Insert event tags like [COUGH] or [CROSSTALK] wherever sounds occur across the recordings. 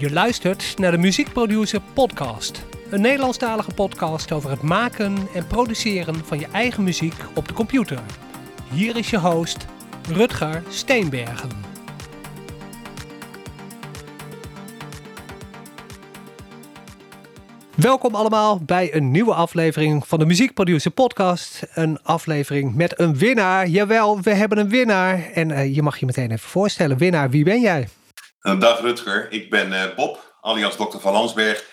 Je luistert naar de Muziekproducer Podcast. Een Nederlandstalige podcast over het maken en produceren van je eigen muziek op de computer. Hier is je host, Rutger Steenbergen. Welkom allemaal bij een nieuwe aflevering van de Muziekproducer Podcast. Een aflevering met een winnaar. Jawel, we hebben een winnaar. En uh, je mag je meteen even voorstellen. Winnaar, wie ben jij? Dag Rutger, ik ben uh, Bob, alias Dr. van Lansberg.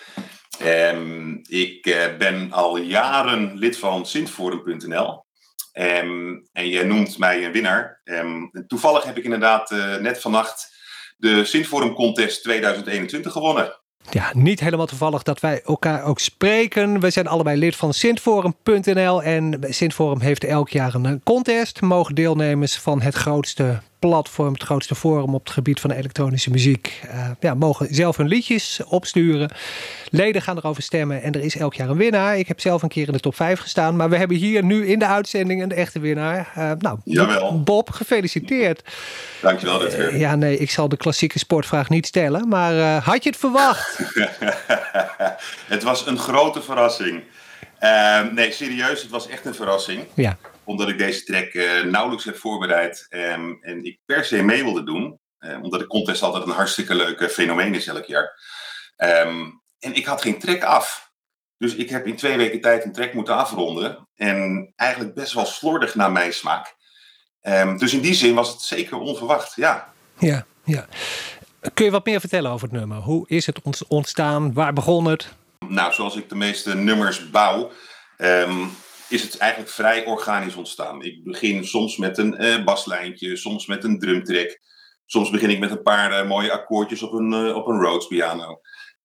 Um, ik uh, ben al jaren lid van Sintforum.nl. Um, en jij noemt mij een winnaar. Um, toevallig heb ik inderdaad net vannacht de Sintforum Contest 2021 gewonnen. Ja, niet helemaal toevallig dat wij elkaar ook spreken. We zijn allebei lid van Sintforum.nl en Sintforum heeft elk jaar een contest. Mogen deelnemers van het grootste platform, het grootste forum op het gebied van elektronische muziek, uh, ja, mogen zelf hun liedjes opsturen. Leden gaan erover stemmen en er is elk jaar een winnaar. Ik heb zelf een keer in de top 5 gestaan, maar we hebben hier nu in de uitzending een echte winnaar. Uh, nou, Jawel. Bob, gefeliciteerd. Dankjewel, Rutger. Uh, ja, nee, ik zal de klassieke sportvraag niet stellen, maar had je het verwacht? [LAUGHS] het was een grote verrassing. nee, serieus, het was echt een verrassing. Ja omdat ik deze track uh, nauwelijks heb voorbereid um, en ik per se mee wilde doen. Um, omdat de contest altijd een hartstikke leuke fenomeen is elk jaar. Um, en ik had geen track af. Dus ik heb in twee weken tijd een track moeten afronden. En eigenlijk best wel slordig naar mijn smaak. dus in die zin was het zeker onverwacht, ja. Ja, ja. Kun je wat meer vertellen over het nummer? Hoe is het ontstaan? Waar begon het? Nou, zoals ik de meeste nummers bouw is het eigenlijk vrij organisch ontstaan. Ik begin soms met een uh, baslijntje, soms met een drumtrack. Soms begin ik met een paar uh, mooie akkoordjes op een, uh, op een Rhodes piano.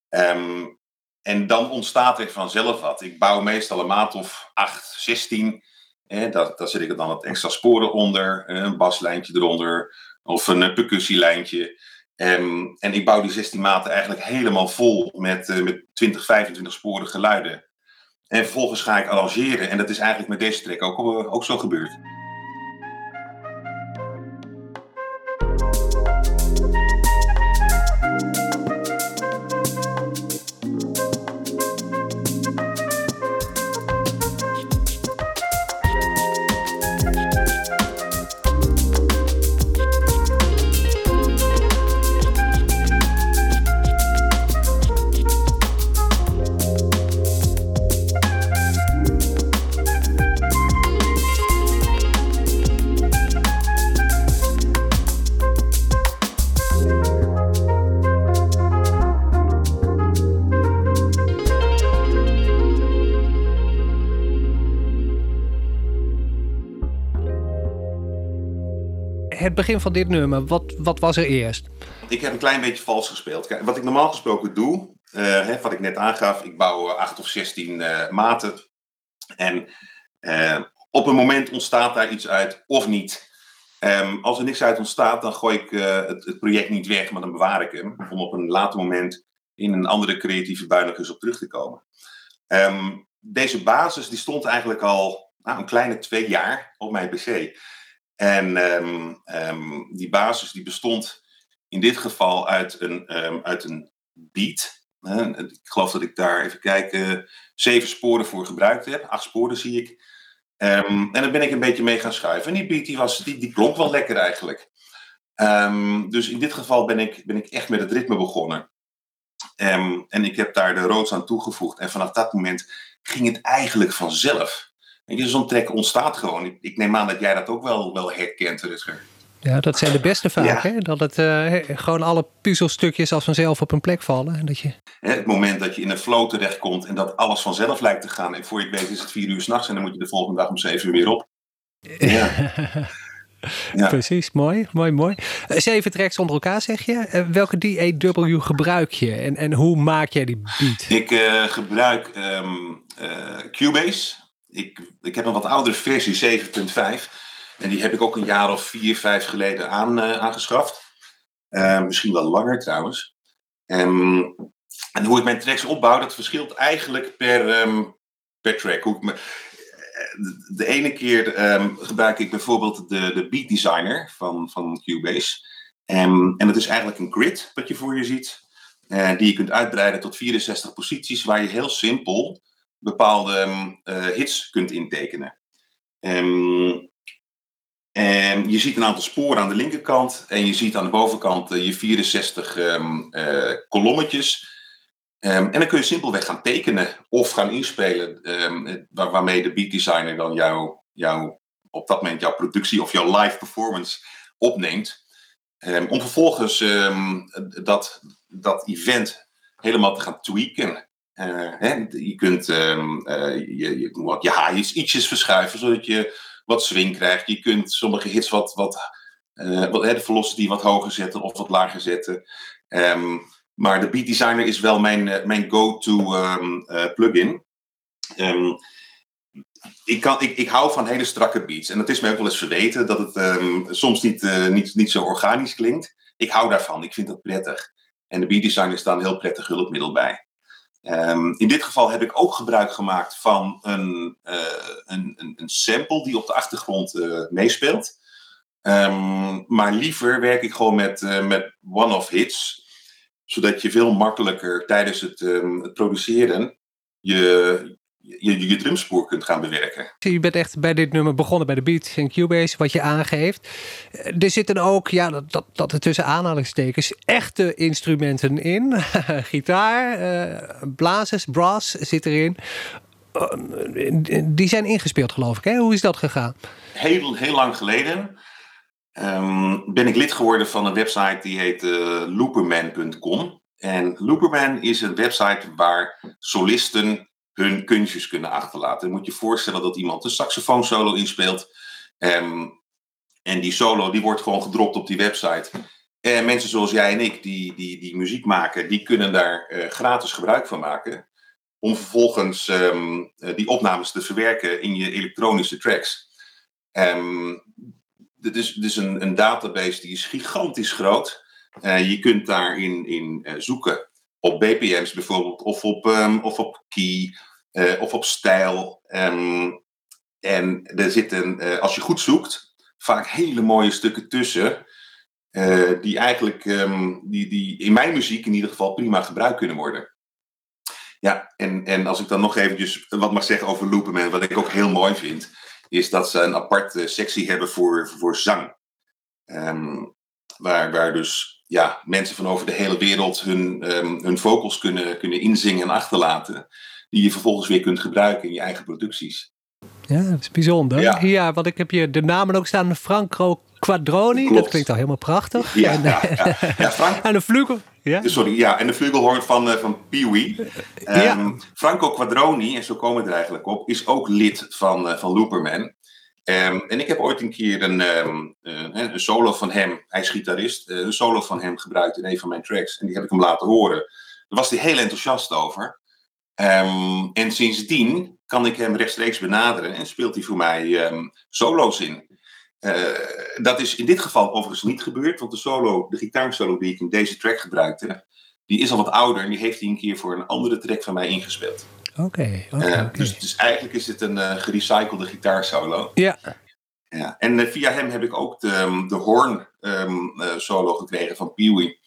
Um, en dan ontstaat er vanzelf wat. Ik bouw meestal een maat of 8, 16. Eh, daar, zet ik dan het extra sporen onder, een baslijntje eronder of een percussielijntje. Um, en ik bouw die 16 maten eigenlijk helemaal vol met, met 20, 25 sporen geluiden. En vervolgens ga ik arrangeren. En dat is eigenlijk met deze track ook, ook zo gebeurd. Het begin van dit nummer, wat, wat was er eerst? Ik heb een klein beetje vals gespeeld. Kijk, wat ik normaal gesproken doe, uh, hè, wat ik net aangaf, ik bouw 8 of 16 uh, maten. En op een moment ontstaat daar iets uit of niet. Um, als er niks uit ontstaat, dan gooi ik het, het, project niet weg, maar dan bewaar ik hem. Om op een later moment in een andere creatieve buinigheid op terug te komen. Um, deze basis die stond eigenlijk al nou, een kleine twee jaar op mijn pc. En um, um, die basis die bestond in dit geval uit een, um, uit een beat. Ik geloof dat ik daar, even kijken, zeven sporen voor gebruikt heb. Acht sporen zie ik. en daar ben ik een beetje mee gaan schuiven. En die beat die was, die, die klonk wel lekker eigenlijk. dus in dit geval ben ik, ben ik echt met het ritme begonnen. en ik heb daar de roods aan toegevoegd. En vanaf dat moment ging het eigenlijk vanzelf. Zo'n track ontstaat gewoon. Ik, ik, neem aan dat jij dat ook wel, wel herkent, Rutger. Ja, dat zijn de beste vaak. Ja. Hè? Dat het uh, gewoon alle puzzelstukjes als vanzelf op een plek vallen. En dat je... Het moment dat je in een flow terechtkomt en dat alles vanzelf lijkt te gaan. En voor je het weet is het vier uur s'nachts en dan moet je de volgende dag om zeven uur weer op. Ja. [LAUGHS] ja. Precies, mooi, mooi, mooi. Eh, zeven tracks onder elkaar zeg je. Uh, welke DAW gebruik je en, en hoe maak jij die beat? Ik uh, gebruik um, Cubase. Ik, ik heb een wat oudere versie 7.5. En die heb ik ook een jaar of vier, vijf geleden aan, uh, aangeschaft. Uh, misschien wel langer trouwens. Um, en hoe ik mijn tracks opbouw, dat verschilt eigenlijk per, um, per track. Hoe ik me, de, de ene keer um, gebruik ik bijvoorbeeld de, de Beat Designer van, van Cubase. en dat is eigenlijk een grid wat je voor je ziet. uh, die je kunt uitbreiden tot 64 posities, waar je heel simpel bepaalde uh, hits kunt intekenen. En je ziet een aantal sporen aan de linkerkant en je ziet aan de bovenkant uh, je 64 um, kolommetjes. En dan kun je simpelweg gaan tekenen of gaan inspelen, waar, waarmee de beat designer dan jou, jou, op dat moment jouw productie of jouw live performance opneemt. Om vervolgens dat, dat event helemaal te gaan tweaken. Uh, hè, je kunt uh, je, je, je haaiers ietsjes verschuiven, zodat je wat swing krijgt. Je kunt sommige hits wat, wat, uh, wat de velocity wat hoger zetten of wat lager zetten. Um, maar de Beat Designer is wel mijn, mijn go-to uh, plugin. Ik, kan, ik, ik hou van hele strakke beats. En het is mij ook wel eens verweten dat het soms niet, niet, niet zo organisch klinkt. Ik hou daarvan. Ik vind dat prettig. En de Beat Designer is daar een heel prettig hulpmiddel bij. Um, in dit geval heb ik ook gebruik gemaakt van een, uh, een, een, een, sample die op de achtergrond uh, meespeelt. Um, maar liever werk ik gewoon met, uh, met one-off hits zodat je veel makkelijker tijdens het, um, het produceren je, je, je drumspoor kunt gaan bewerken. Je bent echt bij dit nummer begonnen bij de beat en Cubase, wat je aangeeft. Er zitten ook, ja, dat, dat, dat er tussen aanhalingstekens, echte instrumenten in. [LAUGHS] Gitaar, uh, blazers, brass zit erin. Uh, die zijn ingespeeld, geloof ik. Hè? Hoe is dat gegaan? Heel, heel lang geleden. Um, ben ik lid geworden van een website die heet uh, looperman.com. En Looperman is een website waar solisten hun kunstjes kunnen achterlaten. Dan moet je voorstellen dat iemand een saxofoonsolo inspeelt. Um, en die solo die wordt gewoon gedropt op die website. En mensen zoals jij en ik, die, die, die muziek maken, die kunnen daar uh, gratis gebruik van maken. Om vervolgens um, uh, die opnames te verwerken in je elektronische tracks. Um, dit is, dit een, een, database die is gigantisch groot. Uh, je kunt daarin in, zoeken op BPM's bijvoorbeeld, of op, of op key, uh, of op stijl. Um, en er zitten, als je goed zoekt, vaak hele mooie stukken tussen. die eigenlijk um, die, die in mijn muziek in ieder geval prima gebruikt kunnen worden. Ja, en, en als ik dan nog eventjes wat mag zeggen over Looperman, wat ik ook heel mooi vind is dat ze een aparte sectie hebben voor, voor zang. Um, waar, waar dus ja, mensen van over de hele wereld hun, um, hun vocals kunnen, kunnen inzingen en achterlaten. Die je vervolgens weer kunt gebruiken in je eigen producties. Ja, dat is bijzonder. Ja, ja want ik heb hier de namen ook staan. Franco Quadroni, Klopt. dat klinkt al helemaal prachtig. Ja, en, ja, ja. ja Frank, [LAUGHS] en de vlugel. Ja? Sorry, ja, en de vlugelhoorn van, uh, van Pee-wee. Um, ja. Franco Quadroni, en zo komen we er eigenlijk op, is ook lid van, uh, van Looperman. Um, en ik heb ooit een keer een, um, uh, een solo van hem, hij is gitarist, uh, een solo van hem gebruikt in een van mijn tracks. En die heb ik hem laten horen. Daar was hij heel enthousiast over. Um, en sindsdien kan ik hem rechtstreeks benaderen en speelt hij voor mij solo's in. Uh, dat is in dit geval overigens niet gebeurd, want de solo, de gitaarsolo die ik in deze track gebruikte, die is al wat ouder en die heeft hij een keer voor een andere track van mij ingespeeld. Oké. Okay, okay, uh, okay. dus, dus, eigenlijk is het een uh, gerecyclede gitaarsolo. Ja. ja. En via hem heb ik ook de, de Horn um, solo gekregen van Peewee.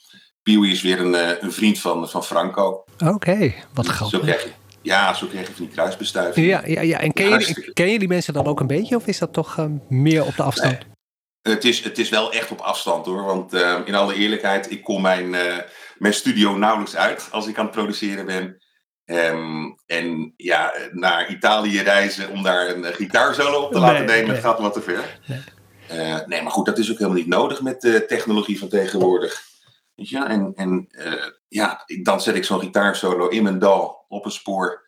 Peewee is weer een, een vriend van, van Franco. Oké, wat grappig. Zo krijg je, ja, zo krijg je van die kruisbestuiving. Ja, ja, ja. en ken je, ken je die mensen dan ook een beetje of is dat toch um, meer op de afstand? Nee. Het is, het is wel echt op afstand hoor. Want in alle eerlijkheid, ik kom mijn, mijn studio nauwelijks uit als ik aan het produceren ben. Um, en ja, naar Italië reizen om daar een gitaarsolo op te laten nemen, nee. gaat wat te ver. Nee. maar goed, dat is ook helemaal niet nodig met de technologie van tegenwoordig. Weet je? En, en uh, ja, dan zet ik zo'n gitaarsolo in mijn dal op een spoor.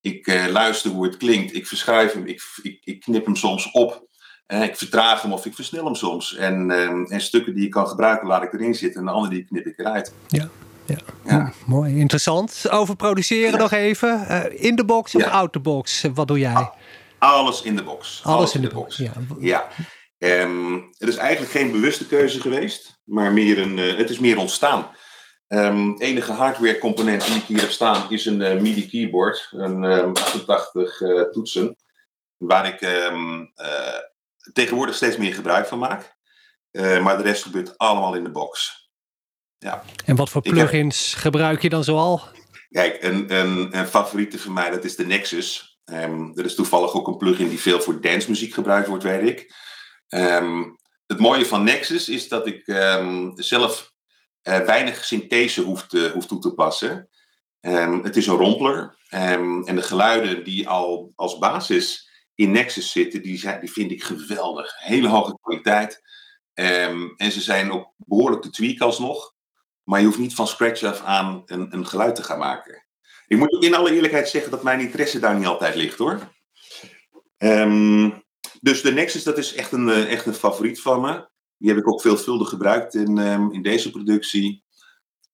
Ik uh, luister hoe het klinkt, ik verschuif hem, ik, ik, ik knip hem soms op. ik vertraag hem of ik versnel hem soms. En, en stukken die ik kan gebruiken, laat ik erin zitten. En de andere die knip ik eruit. Ja. Ja, ja. mooi, interessant. Over produceren ja. nog even. In de box of ja. out the box? Wat doe jij? Alles in de box. Alles, Alles in, in de, de box. box. Ja. Um, het is eigenlijk geen bewuste keuze geweest, maar meer een, uh, het is meer ontstaan. Um, enige hardware component die ik hier heb staan is een uh, MIDI keyboard, een um, 88 toetsen, waar ik tegenwoordig steeds meer gebruik van maak. maar de rest gebeurt allemaal in de box. ja. En wat voor plugins gebruik je dan zoal? Kijk, een, een, een favoriete van mij, dat is de Nexus. Er is toevallig ook een plugin die veel voor dancemuziek gebruikt wordt, weet ik. Um, het mooie van Nexus is dat ik um, zelf uh, weinig synthese hoef, te, toe te passen. het is een rompler. en de geluiden die al als basis in Nexus zitten, die, zijn, die vind ik geweldig. Hele hoge kwaliteit. en ze zijn ook behoorlijk te tweaken alsnog. Maar je hoeft niet van scratch af aan een, een geluid te gaan maken. Ik moet ook in alle eerlijkheid zeggen dat mijn interesse daar niet altijd ligt hoor. Um, dus de Nexus, dat is echt een, eh, echt een favoriet van me. Die heb ik ook veelvuldig gebruikt in, um, in deze productie.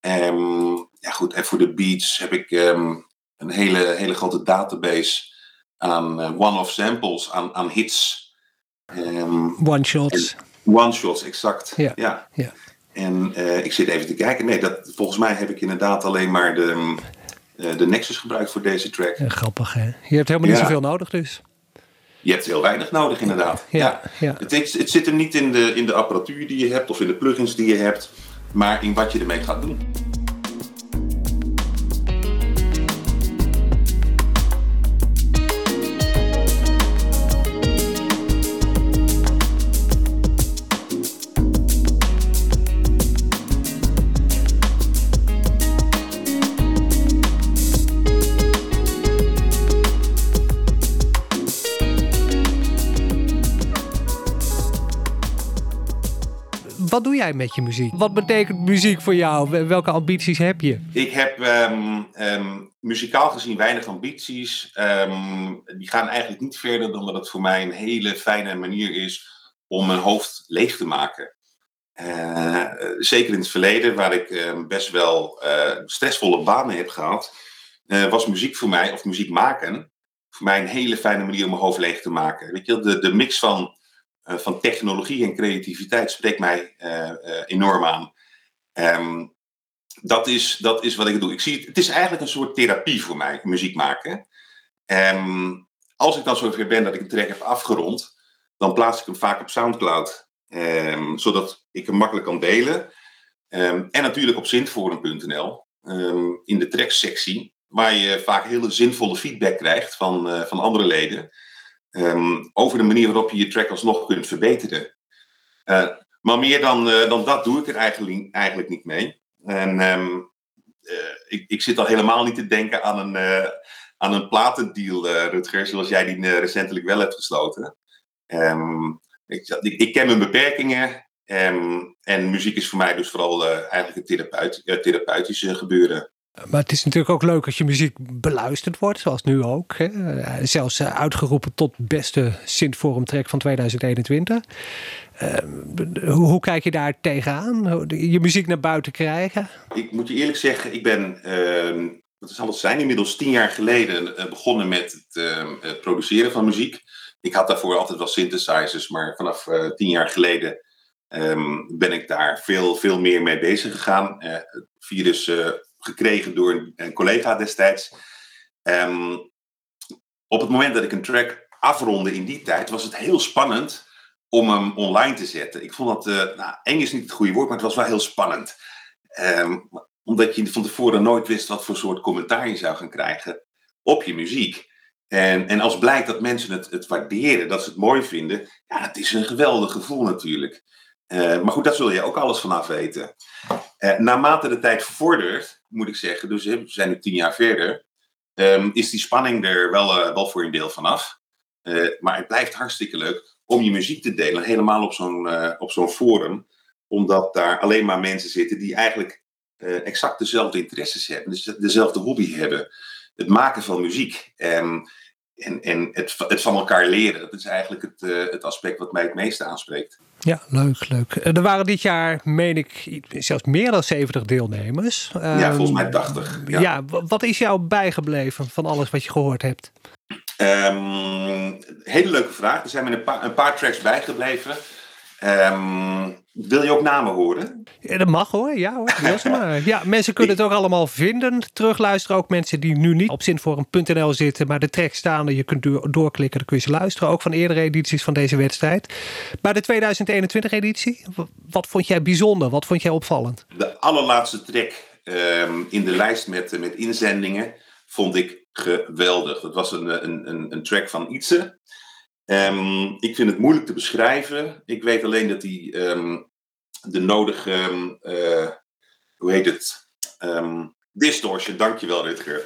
Um, ja goed, en voor de beats heb ik een hele, hele grote database aan uh, one-off samples, aan, aan hits. One-shots. One-shots, exact. Ja. ja. ja. En uh, ik zit even te kijken. Nee, dat, volgens mij heb ik inderdaad alleen maar de, uh, de Nexus gebruikt voor deze track. Ja, grappig hè? Je hebt helemaal niet zoveel nodig dus. Je hebt heel weinig nodig inderdaad. Ja, ja. Het, het, zit hem niet in de, in de apparatuur die je hebt of in de plugins die je hebt, maar in wat je ermee gaat doen. Jij met je muziek? Wat betekent muziek voor jou? Welke ambities heb je? Ik heb um, muzikaal gezien weinig ambities. Um, die gaan eigenlijk niet verder dan dat het voor mij een hele fijne manier is om mijn hoofd leeg te maken. Uh, zeker in het verleden, waar ik best wel uh, stressvolle banen heb gehad, uh, was muziek voor mij, of muziek maken, voor mij een hele fijne manier om mijn hoofd leeg te maken. Weet je, de, de mix van eh, van technologie en creativiteit spreekt mij eh, eh, enorm aan. Um, dat, is, dat is wat ik doe. Ik zie het, het is eigenlijk een soort therapie voor mij, muziek maken. Um, als ik dan zover ben dat ik een track heb afgerond, dan plaats ik hem vaak op Soundcloud. Um, zodat ik hem makkelijk kan delen. en natuurlijk op zintforum.nl in de tracksectie, waar je vaak hele zinvolle feedback krijgt van, van andere leden. Um, over de manier waarop je je track alsnog kunt verbeteren. Uh, maar meer dan, uh, dan dat doe ik er eigenlijk, eigenlijk niet mee. En um, uh, ik, ik zit al helemaal niet te denken aan een, aan een platendeal, Rutger, zoals jij die recentelijk wel hebt gesloten. Um, ik, ik, ik, ken mijn beperkingen. en muziek is voor mij dus vooral eigenlijk een therapeut, therapeutische gebeuren. Maar het is natuurlijk ook leuk als je muziek beluisterd wordt, zoals nu ook. Hè? Eh, zelfs eh, uitgeroepen tot beste Sint-forum track van 2021. Uh, hoe, kijk je daar tegenaan? Je muziek naar buiten krijgen? Ik moet je eerlijk zeggen, ik ben, uh, wat zal het zijn, inmiddels tien jaar geleden uh, begonnen met het, ehm, het, produceren van muziek. Ik had daarvoor altijd wel synthesizers, maar vanaf tien jaar geleden ben ik daar veel, veel meer mee bezig gegaan. via dus gekregen door een, collega destijds. Um, op het moment dat ik een track afronde in die tijd, was het heel spannend om hem online te zetten. Ik vond dat, uh, nou, eng is niet het goede woord, maar het was wel heel spannend. Um, omdat je van tevoren nooit wist wat voor soort commentaar je zou gaan krijgen op je muziek. En, en als blijkt dat mensen het, het waarderen, dat ze het mooi vinden, ja, het is een geweldig gevoel natuurlijk. Uh, maar goed, daar zul je ook alles vanaf weten. Uh, naarmate de tijd vordert, moet ik zeggen, dus we zijn nu tien jaar verder, um, is die spanning er wel, uh, wel voor een deel vanaf. maar het blijft hartstikke leuk om je muziek te delen, helemaal op zo'n op zo'n forum, omdat daar alleen maar mensen zitten die eigenlijk exact dezelfde interesses hebben, dus dezelfde hobby hebben. Het maken van muziek. Um, en, en het, het van elkaar leren, dat is eigenlijk het, uh, het aspect wat mij het meeste aanspreekt. Ja, leuk, leuk. Eh, er waren dit jaar, meen ik, zelfs meer dan 70 deelnemers. Ja, volgens mij 80. Ja. ja, wat is jou bijgebleven van alles wat je gehoord hebt? Um, hele leuke vraag. Er zijn me een paar, een paar tracks bijgebleven. Ehm, wil je ook namen horen? Ja, dat mag hoor, ja hoor. [LAUGHS] maar. Ja, mensen kunnen het ook allemaal vinden. Terugluisteren ook mensen die nu niet op zinforum.nl zitten, maar de track staan. Je kunt doorklikken, dan kun je ze luisteren. Ook van eerdere edities van deze wedstrijd. Maar de 2021 editie, wat vond jij bijzonder? Wat vond jij opvallend? De allerlaatste track ehm, in de lijst met, met inzendingen vond ik geweldig. Dat was een, een, een, een track van Ietse. Um, ik vind het moeilijk te beschrijven. Ik weet alleen dat hij um, de nodige, uh, hoe heet het? Distortion, dankjewel Rutger.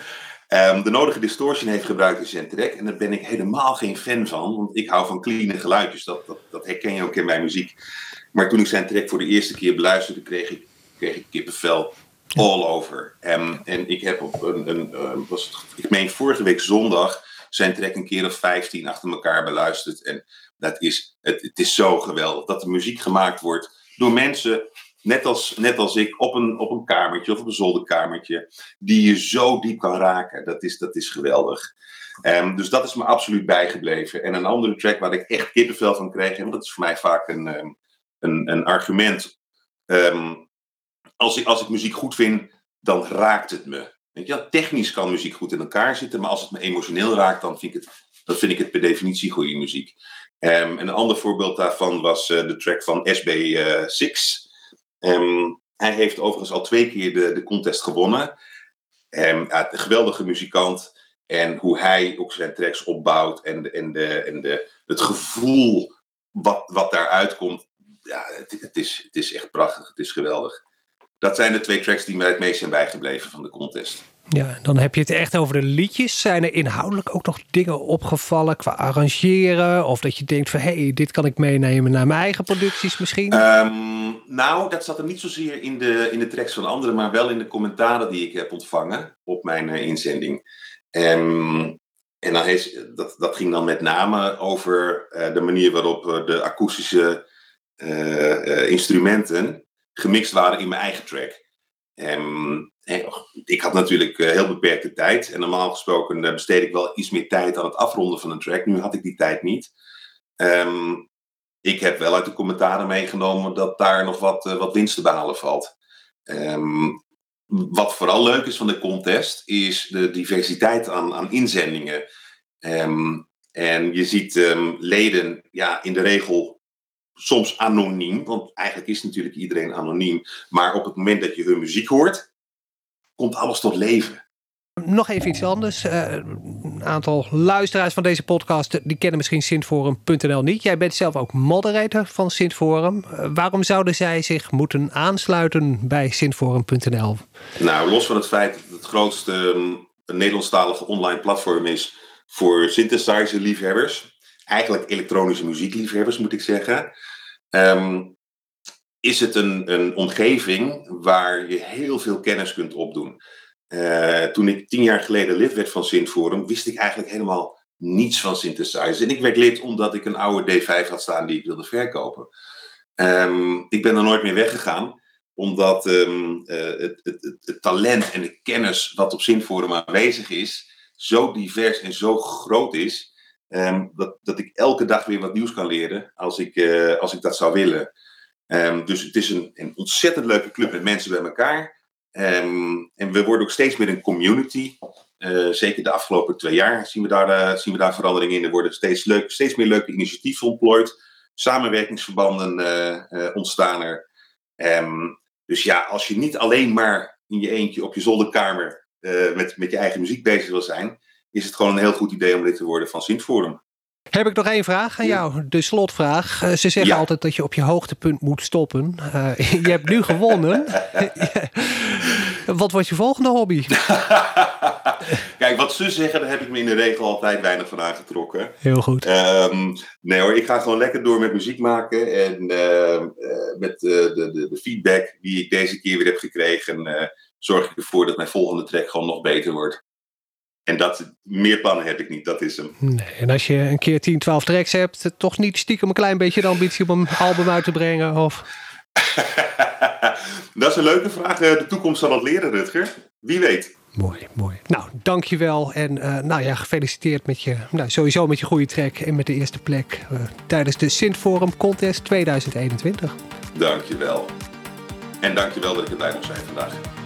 de nodige distortion heeft gebruikt in zijn track. En daar ben ik helemaal geen fan van, want ik hou van clean geluidjes. Dat, dat, dat herken je ook in mijn muziek. Maar toen ik zijn track voor de eerste keer beluisterde, kreeg ik, kreeg ik kippenvel all over. En, en ik heb op een, een, was het, ik meen vorige week zondag zijn track een keer of 15 achter elkaar beluisterd. En dat is, het, het is zo geweldig dat de muziek gemaakt wordt door mensen, net als, net als ik, op een, op een kamertje of op een zolderkamertje, die je zo diep kan raken. Dat is, dat is geweldig. Um, dus dat is me absoluut bijgebleven. En een andere track waar ik echt kippenvel van kreeg, en dat is voor mij vaak een, um, een, een argument. Um, als, ik, als ik muziek goed vind, dan raakt het me. Weet je, technisch kan muziek goed in elkaar zitten, maar als het me emotioneel raakt, dan vind ik het, dan vind ik het per definitie goede muziek. Um, een ander voorbeeld daarvan was uh, de track van SB6. Um, hij heeft overigens al twee keer de, de contest gewonnen. Een geweldige muzikant. En hoe hij ook zijn tracks opbouwt en, en, de, en de, het gevoel wat, wat daaruit komt. Ja, het, het, is, het is echt prachtig. Het is geweldig dat zijn de twee tracks die mij het meest zijn bijgebleven van de contest. Ja, dan heb je het echt over de liedjes. Zijn er inhoudelijk ook nog dingen opgevallen qua arrangeren? Of dat je denkt van, hé, hey, dit kan ik meenemen naar mijn eigen producties misschien? Um, nou, dat zat er niet zozeer in de, in de tracks van anderen, maar wel in de commentaren die ik heb ontvangen op mijn uh, inzending. Um, en dan heeft, dat, dat ging dan met name over uh, de manier waarop uh, de akoestische instrumenten gemixt waren in mijn eigen track. Ik had natuurlijk eh, heel beperkte tijd. En normaal gesproken eh, besteed ik wel iets meer tijd aan het afronden van een track. Nu had ik die tijd niet. Um, ik heb wel uit de commentaren meegenomen dat daar nog wat, uh, wat winst te behalen valt. Um, wat vooral leuk is van de contest, is de diversiteit aan, aan inzendingen. Um, en je ziet leden ja, in de regel soms anoniem, want eigenlijk is natuurlijk iedereen anoniem. Maar op het moment dat je hun muziek hoort, komt alles tot leven. Nog even iets anders. Uh, een aantal luisteraars van deze podcast die kennen misschien Sintforum.nl niet. Jij bent zelf ook moderator van Sintforum. Uh, waarom zouden zij zich moeten aansluiten bij Sintforum.nl? Nou, los van het feit dat het het grootste um, Nederlandstalige online platform is voor synthesizer-liefhebbers, eigenlijk elektronische muziekliefhebbers moet ik zeggen, um, is het een, een omgeving waar je heel veel kennis kunt opdoen. Uh, toen ik tien jaar geleden lid werd van Synforum, wist ik eigenlijk helemaal niets van synthesizers. En ik werd lid omdat ik een oude D5 had staan die ik wilde verkopen. Um, ik ben er nooit meer weggegaan, omdat um, uh, het, het, het, talent en de kennis wat op Synforum aanwezig is, zo divers en zo groot is, Um, dat, dat ik elke dag weer wat nieuws kan leren als ik, uh, als ik dat zou willen. Um, dus het is een, een ontzettend leuke club met mensen bij elkaar. Um, en we worden ook steeds meer een community. Uh, zeker de afgelopen twee jaar zien we daar, uh, zien we daar verandering in. Er worden steeds, leuk, steeds meer leuke initiatieven ontplooid. Samenwerkingsverbanden ontstaan er. dus ja, als je niet alleen maar in je eentje op je zolderkamer met, met je eigen muziek bezig wil zijn, is het gewoon een heel goed idee om lid te worden van Sint-Forum. Heb ik nog één vraag aan jou, de slotvraag. Eh, ze zeggen altijd dat je op je hoogtepunt moet stoppen. Uh, je hebt nu gewonnen. [LAUGHS] [LAUGHS] wat wordt je volgende hobby? [LAUGHS] Kijk, wat ze zeggen, daar heb ik me in de regel altijd weinig van aangetrokken. Heel goed. Um, nee hoor, ik ga gewoon lekker door met muziek maken. En uh, met de, de, de, feedback die ik deze keer weer heb gekregen, zorg ik ervoor dat mijn volgende track gewoon nog beter wordt. En dat, meer plannen heb ik niet, dat is hem. Nee, en als je een keer 10, 12 tracks hebt, toch niet stiekem een klein beetje de ambitie om een album uit te brengen? Of? [LAUGHS] dat is een leuke vraag. Eh, de toekomst zal het leren, Rutger. Wie weet. Mooi, mooi. Nou, dankjewel. En uh, nou ja, gefeliciteerd met je, nou, sowieso met je goede track en met de eerste plek uh, tijdens de Sint-Forum Contest 2021. Dankjewel. En dankjewel dat ik erbij mocht zijn vandaag.